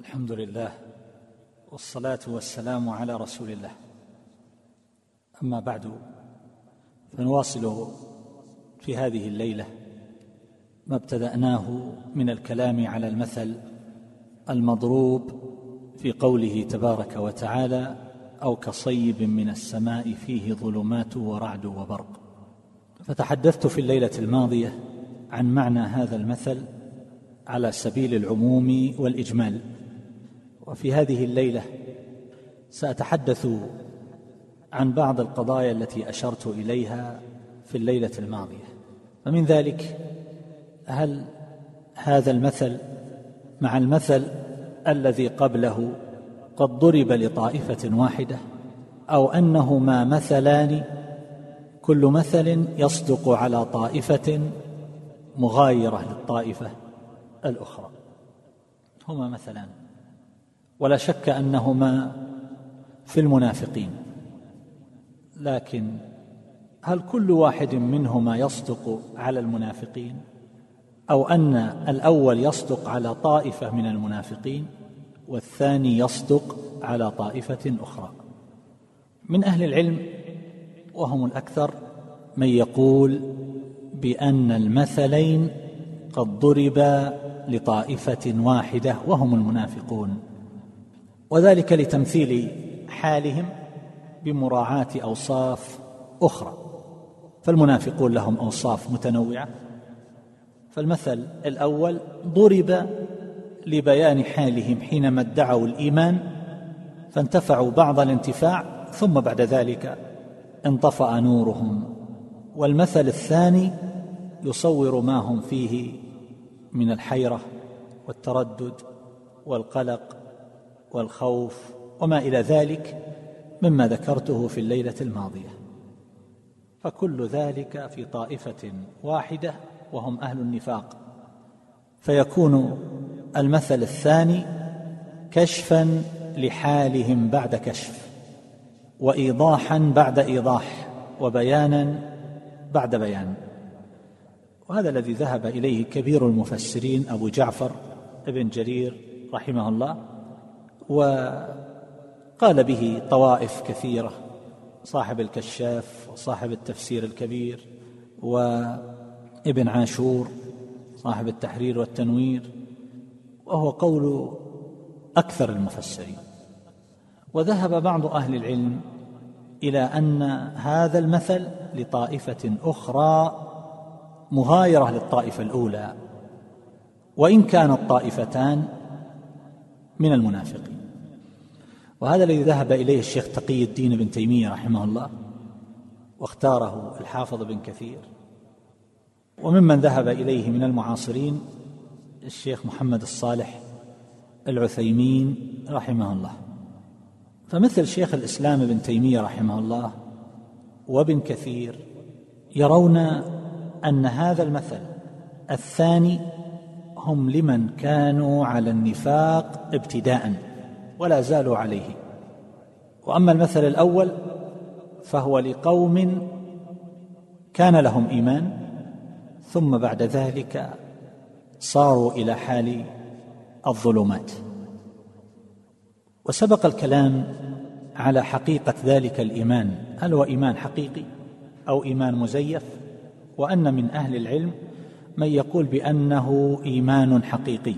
الحمد لله والصلاة والسلام على رسول الله. أما بعد فنواصل في هذه الليلة ما ابتدأناه من الكلام على المثل المضروب في قوله تبارك وتعالى أو كصيب من السماء فيه ظلمات ورعد وبرق. فتحدثت في الليلة الماضية عن معنى هذا المثل على سبيل العموم والإجمال. وفي هذه الليلة سأتحدث عن بعض القضايا التي أشرت إليها في الليلة الماضية. ومن ذلك هل هذا المثل مع المثل الذي قبله قد ضرب لطائفة واحدة أو أنهما مثلان كل مثل يصدق على طائفة مغايرة للطائفة الأخرى؟ هما مثلان. ولا شك أنهما في المنافقين. لكن هل كل واحد منهما يصدق على المنافقين؟ أو أن الأول يصدق على طائفة من المنافقين والثاني يصدق على طائفة أخرى. من أهل العلم وهم الأكثر من يقول بأن المثلين قد ضربا لطائفة واحدة وهم المنافقون. وذلك لتمثيل حالهم بمراعاة أوصاف أخرى. فالمنافقون لهم أوصاف متنوعة. فالمثل الأول ضرب لبيان حالهم حينما ادعوا الإيمان فانتفعوا بعض الانتفاع ثم بعد ذلك انطفأ نورهم. والمثل الثاني يصور ما هم فيه من الحيرة والتردد والقلق والخوف وما إلى ذلك مما ذكرته في الليلة الماضية. فكل ذلك في طائفة واحدة وهم أهل النفاق. فيكون المثل الثاني كشفا لحالهم بعد كشف وايضاحا بعد إيضاح وبيانا بعد بيان. وهذا الذي ذهب إليه كبير المفسرين أبو جعفر ابن جرير رحمه الله وقال به طوائف كثيرة صاحب الكشاف وصاحب التفسير الكبير وابن عاشور صاحب التحرير والتنوير وهو قول أكثر المفسرين. وذهب بعض أهل العلم إلى أن هذا المثل لطائفة أخرى مغايرة للطائفة الأولى وإن كانت طائفتان من المنافقين. وهذا الذي ذهب إليه الشيخ تقي الدين بن تيمية رحمه الله واختاره الحافظ بن كثير. وممن ذهب إليه من المعاصرين الشيخ محمد الصالح العثيمين رحمه الله. فمثل شيخ الإسلام ابن تيمية رحمه الله وابن كثير يرون أن هذا المثل الثاني هم لمن كانوا على النفاق ابتداء. ولا زالوا عليه. وأما المثل الأول فهو لقوم كان لهم إيمان ثم بعد ذلك صاروا إلى حال الظلمات. وسبق الكلام على حقيقة ذلك الإيمان هل هو إيمان حقيقي أو إيمان مزيف؟ وأن من أهل العلم من يقول بأنه إيمان حقيقي.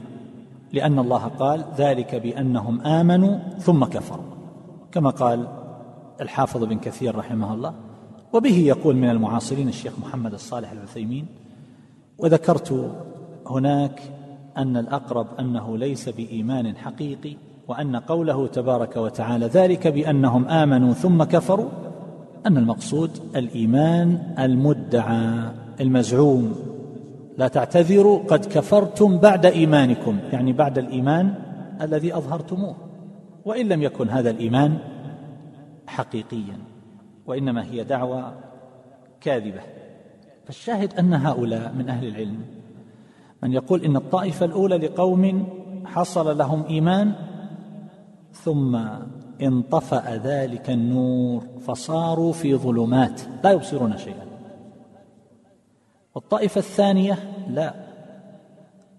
لأن الله قال ذلك بأنهم آمنوا ثم كفروا. كما قال الحافظ بن كثير رحمه الله وبه يقول من المعاصرين الشيخ محمد الصالح العثيمين وذكرت هناك أن الأقرب أنه ليس بإيمان حقيقي وأن قوله تبارك وتعالى ذلك بأنهم آمنوا ثم كفروا أن المقصود الإيمان المدعى المزعوم. لا تعتذروا قد كفرتم بعد إيمانكم يعني بعد الإيمان الذي أظهرتموه. وإن لم يكن هذا الإيمان حقيقيا وإنما هي دعوى كاذبة. فالشاهد أن هؤلاء من أهل العلم من يقول إن الطائفة الأولى لقوم حصل لهم إيمان ثم انطفأ ذلك النور فصاروا في ظلمات لا يبصرون شيئا. والطائفة الثانية لا.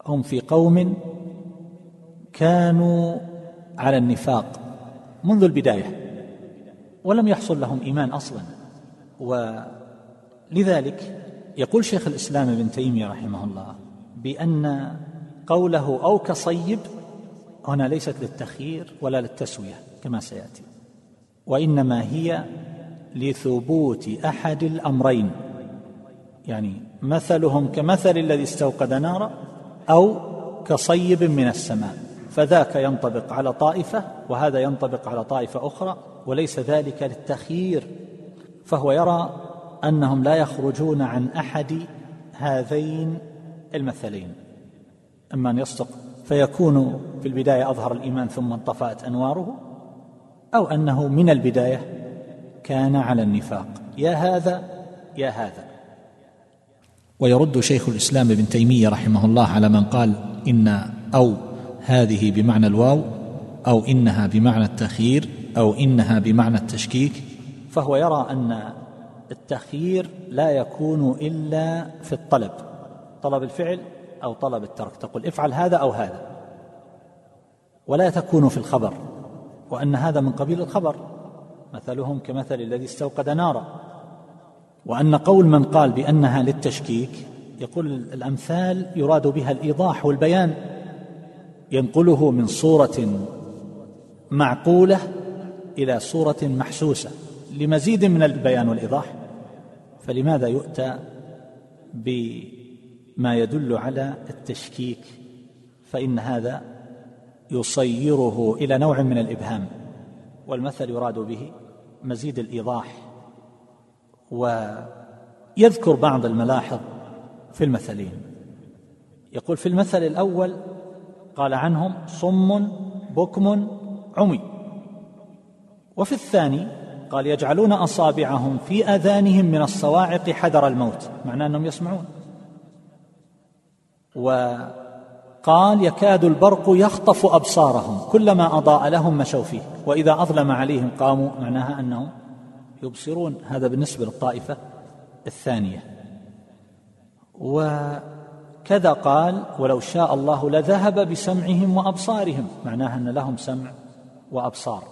هم في قوم كانوا على النفاق منذ البداية ولم يحصل لهم إيمان أصلا. ولذلك يقول شيخ الإسلام ابن تيمية رحمه الله بأن قوله أو كصيب هنا ليست للتخيير ولا للتسوية كما سيأتي. وإنما هي لثبوت أحد الأمرين. يعني مثلهم كمثل الذي استوقد نارا أو كصيب من السماء فذاك ينطبق على طائفة وهذا ينطبق على طائفة أخرى وليس ذلك للتخيير فهو يرى أنهم لا يخرجون عن أحد هذين المثلين. أما أن يصدق فيكون في البداية أظهر الإيمان ثم انطفأت أنواره أو أنه من البداية كان على النفاق. يا هذا يا هذا. ويرد شيخ الإسلام ابن تيمية رحمه الله على من قال إن أو هذه بمعنى الواو أو إنها بمعنى التخيير أو إنها بمعنى التشكيك فهو يرى أن التخيير لا يكون إلا في الطلب طلب الفعل أو طلب الترك تقول افعل هذا أو هذا ولا تكون في الخبر وأن هذا من قبيل الخبر مثلهم كمثل الذي استوقد نارا. وأن قول من قال بأنها للتشكيك يقول الأمثال يراد بها الإيضاح والبيان. ينقله من صورة معقولة إلى صورة محسوسة. لمزيد من البيان والإيضاح فلماذا يؤتى بما يدل على التشكيك؟ فإن هذا يصيره إلى نوع من الإبهام والمثل يراد به مزيد الإيضاح. ويذكر بعض الملاحظ في المثلين. يقول في المثل الأول قال عنهم صم بكم عمي. وفي الثاني قال يجعلون أصابعهم في آذانهم من الصواعق حذر الموت معناه أنهم يسمعون. وقال يكاد البرق يخطف أبصارهم كلما أضاء لهم مشوا فيه وإذا أظلم عليهم قاموا معناها أنهم يبصرون هذا بالنسبة للطائفة الثانية. وكذا قال ولو شاء الله لذهب بسمعهم وأبصارهم. معناها أن لهم سمع وأبصار.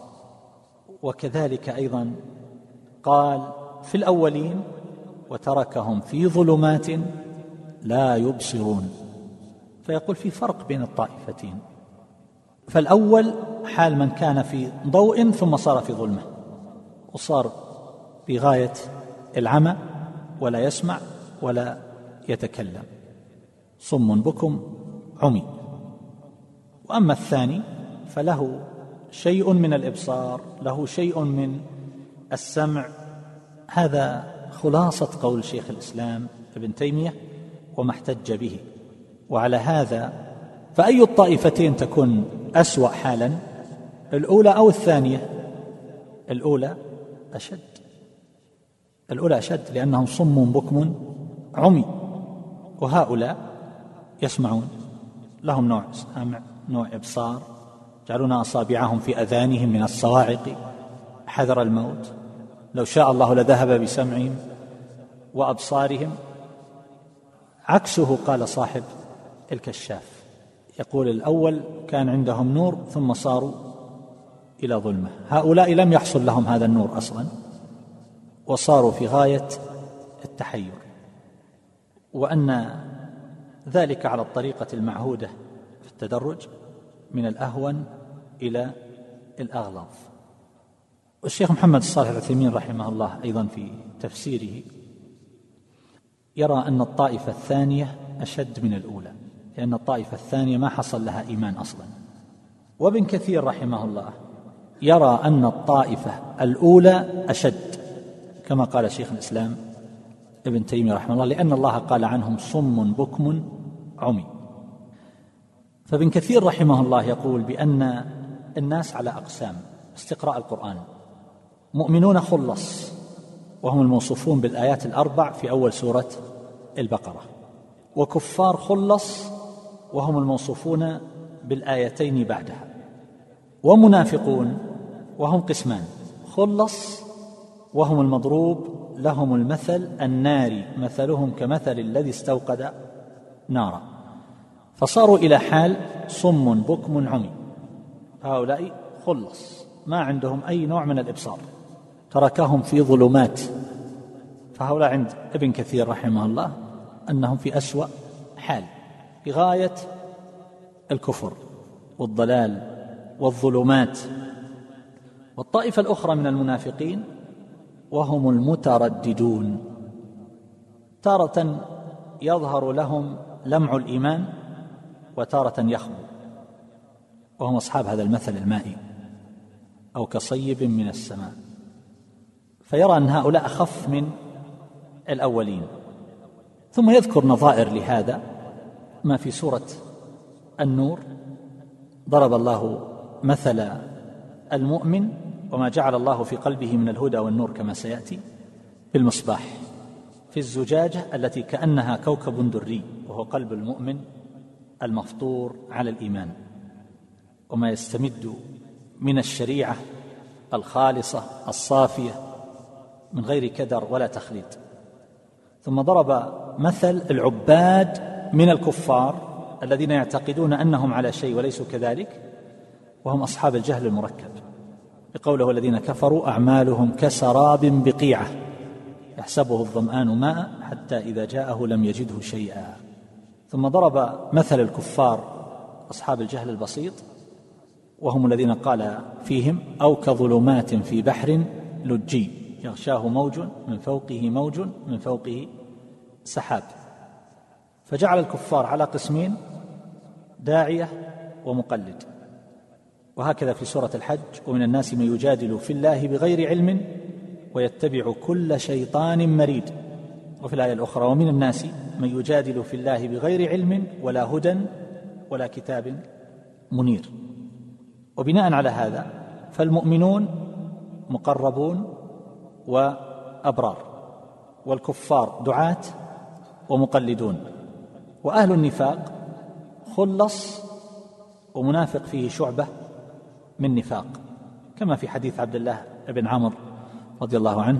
وكذلك أيضا قال في الأولين وتركهم في ظلمات لا يبصرون. فيقول في فرق بين الطائفتين. فالأول حال من كان في ضوء ثم صار في ظلمة وصار في غايه العمى ولا يسمع ولا يتكلم. صم بكم عمي. وأما الثاني فله شيء من الإبصار له شيء من السمع. هذا خلاصة قول شيخ الإسلام ابن تيمية وما احتج به. وعلى هذا فأي الطائفتين تكون أسوأ حالا الأولى أو الثانية؟ الأولى أشد. الأولى أشد لأنهم صم بكم عمي وهؤلاء يسمعون. لهم نوع سمع نوع إبصار. يجعلون أصابعهم في أذانهم من الصواعق. حذر الموت. لو شاء الله لذهب بسمعهم وأبصارهم. عكسه قال صاحب الكشاف. يقول الأول كان عندهم نور ثم صاروا إلى ظلمة. هؤلاء لم يحصل لهم هذا النور أصلا. وصاروا في غاية التحير. وأن ذلك على الطريقة المعهودة في التدرج من الأهون إلى الاغلظ والشيخ محمد الصالح العثيمين رحمه الله أيضا في تفسيره يرى أن الطائفة الثانية أشد من الأولى لأن الطائفة الثانية ما حصل لها إيمان أصلا. وابن كثير رحمه الله يرى أن الطائفة الأولى أشد. كما قال شيخ الإسلام ابن تيمية رحمه الله لأن الله قال عنهم صم بكم عمي. فابن كثير رحمه الله يقول بأن الناس على أقسام استقراء القرآن مؤمنون خلص وهم الموصوفون بالآيات الأربع في أول سورة البقرة. وكفار خلص وهم الموصوفون بالآيتين بعدها. ومنافقون وهم قسمان خلص وهم المضروب لهم المثل النار مثلهم كمثل الذي استوقد نارا. فصاروا إلى حال صم بكم عمي. هؤلاء خلص ما عندهم أي نوع من الإبصار. تركهم في ظلمات. فهؤلاء عند ابن كثير رحمه الله أنهم في أسوأ حال في غاية الكفر والضلال والظلمات. والطائفة الأخرى من المنافقين وهم المترددون. تارة يظهر لهم لمع الإيمان وتارة يخبو. وهم أصحاب هذا المثل المائي أو كصيب من السماء. فيرى أن هؤلاء أخف من الأولين. ثم يذكر نظائر لهذا. ما في سورة النور. ضرب الله مثل المؤمن وما جعل الله في قلبه من الهدى والنور كما سيأتي بالمصباح في الزجاجة التي كأنها كوكب دري وهو قلب المؤمن المفطور على الإيمان. وما يستمد من الشريعة الخالصة الصافية من غير كدر ولا تخليد ثم ضرب مثل العباد من الكفار الذين يعتقدون أنهم على شيء وليسوا كذلك وهم أصحاب الجهل المركب. بقوله الذين كفروا أعمالهم كسراب بقيعة يحسبه الظمآن ماء حتى إذا جاءه لم يجده شيئا. ثم ضرب مثل الكفار أصحاب الجهل البسيط وهم الذين قال فيهم أو كظلمات في بحر لجي يغشاه موج من فوقه موج من فوقه سحاب. فجعل الكفار على قسمين داعية ومقلد. وهكذا في سورة الحج ومن الناس من يجادل في الله بغير علم ويتبع كل شيطان مريد. وفي الآية الأخرى ومن الناس من يجادل في الله بغير علم ولا هدى ولا كتاب منير. وبناء على هذا فالمؤمنون مقربون وأبرار والكفار دعاة ومقلدون. وأهل النفاق خلص ومنافق فيه شعبة من نفاق كما في حديث عبد الله بن عمرو رضي الله عنه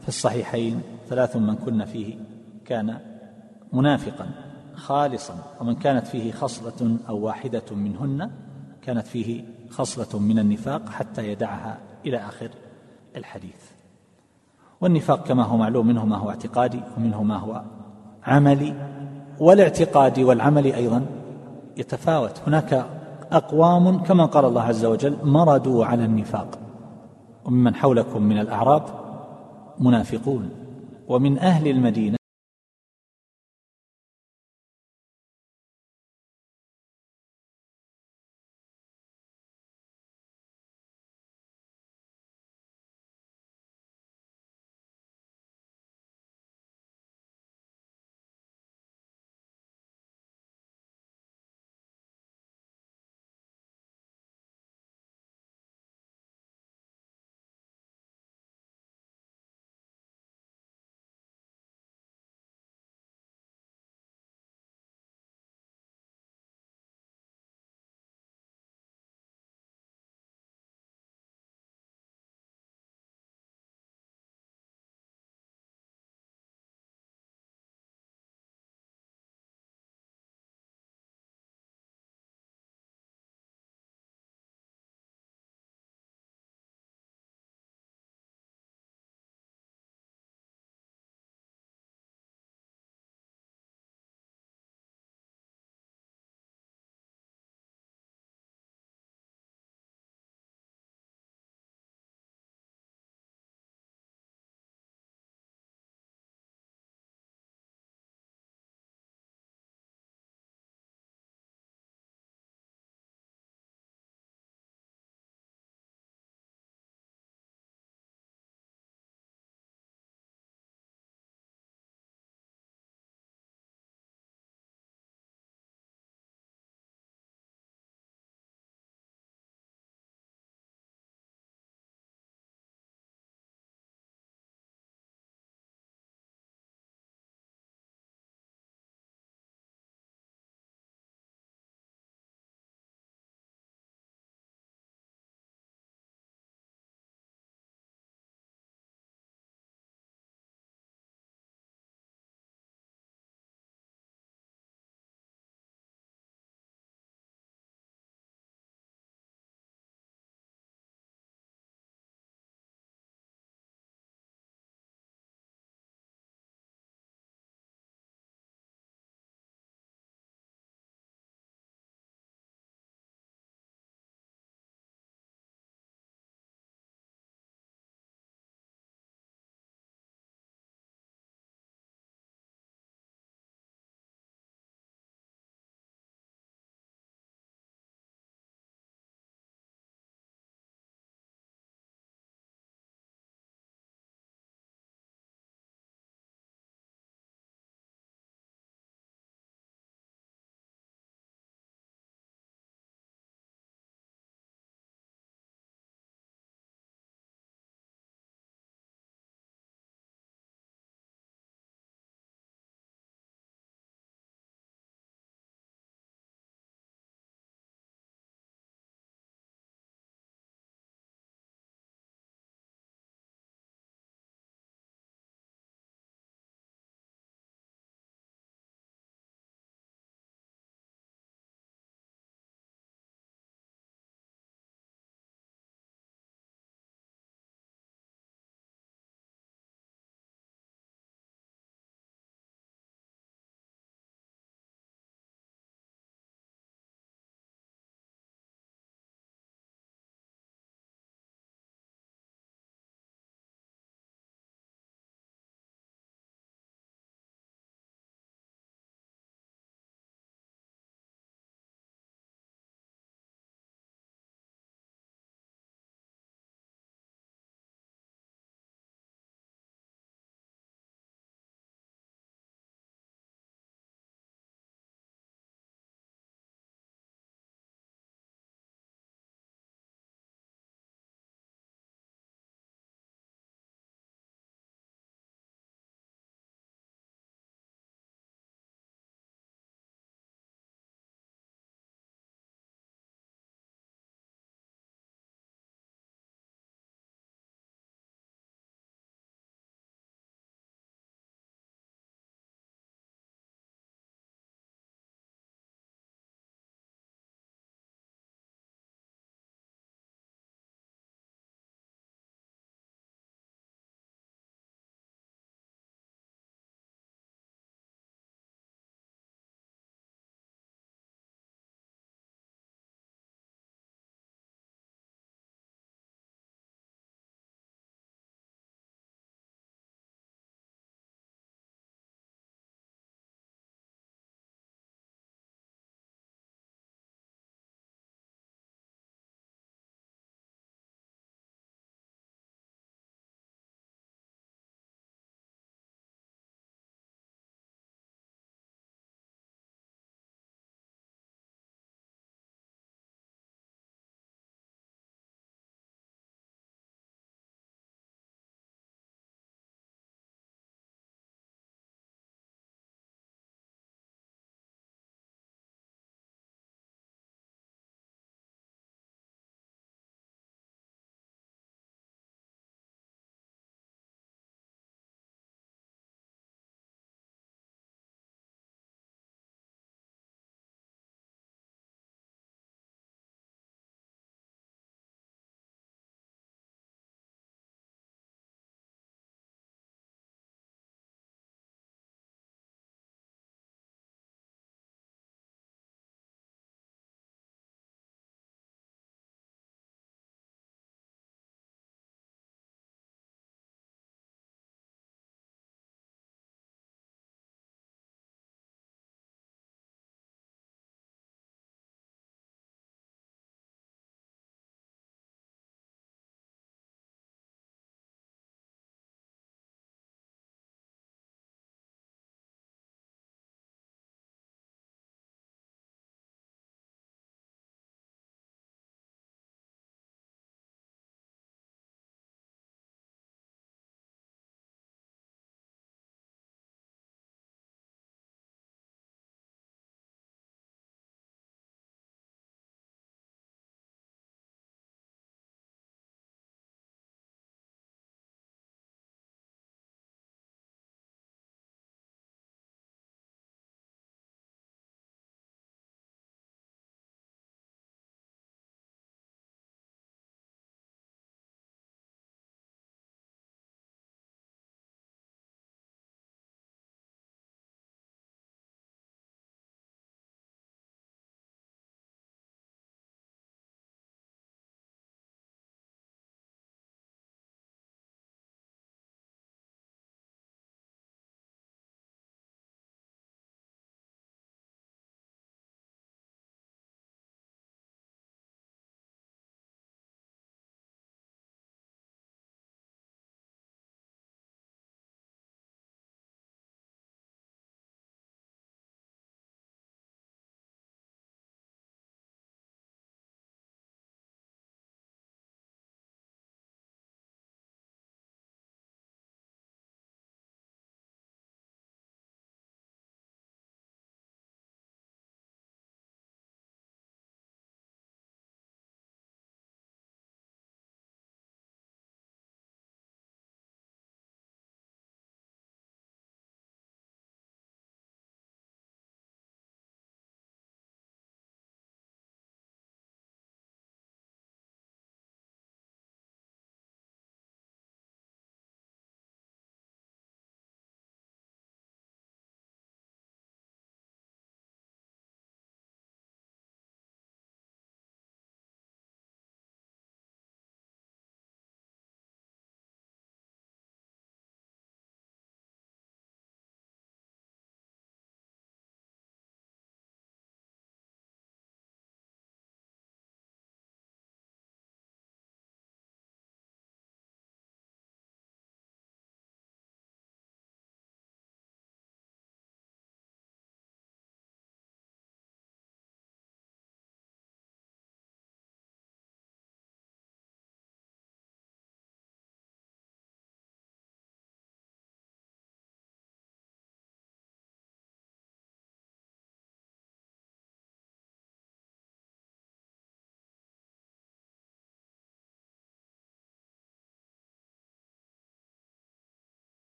في الصحيحين ثلاث من كن فيه كان منافقا خالصا ومن كانت فيه خصلة أو واحدة منهن كانت فيه خصلة من النفاق حتى يدعها إلى آخر الحديث. والنفاق كما هو معلوم منه ما هو اعتقادي ومنه ما هو عملي والاعتقاد والعمل أيضا يتفاوت. هناك أقوام كما قال الله عز وجل مردوا على النفاق. وممن حولكم من الأعراب منافقون. ومن أهل المدينة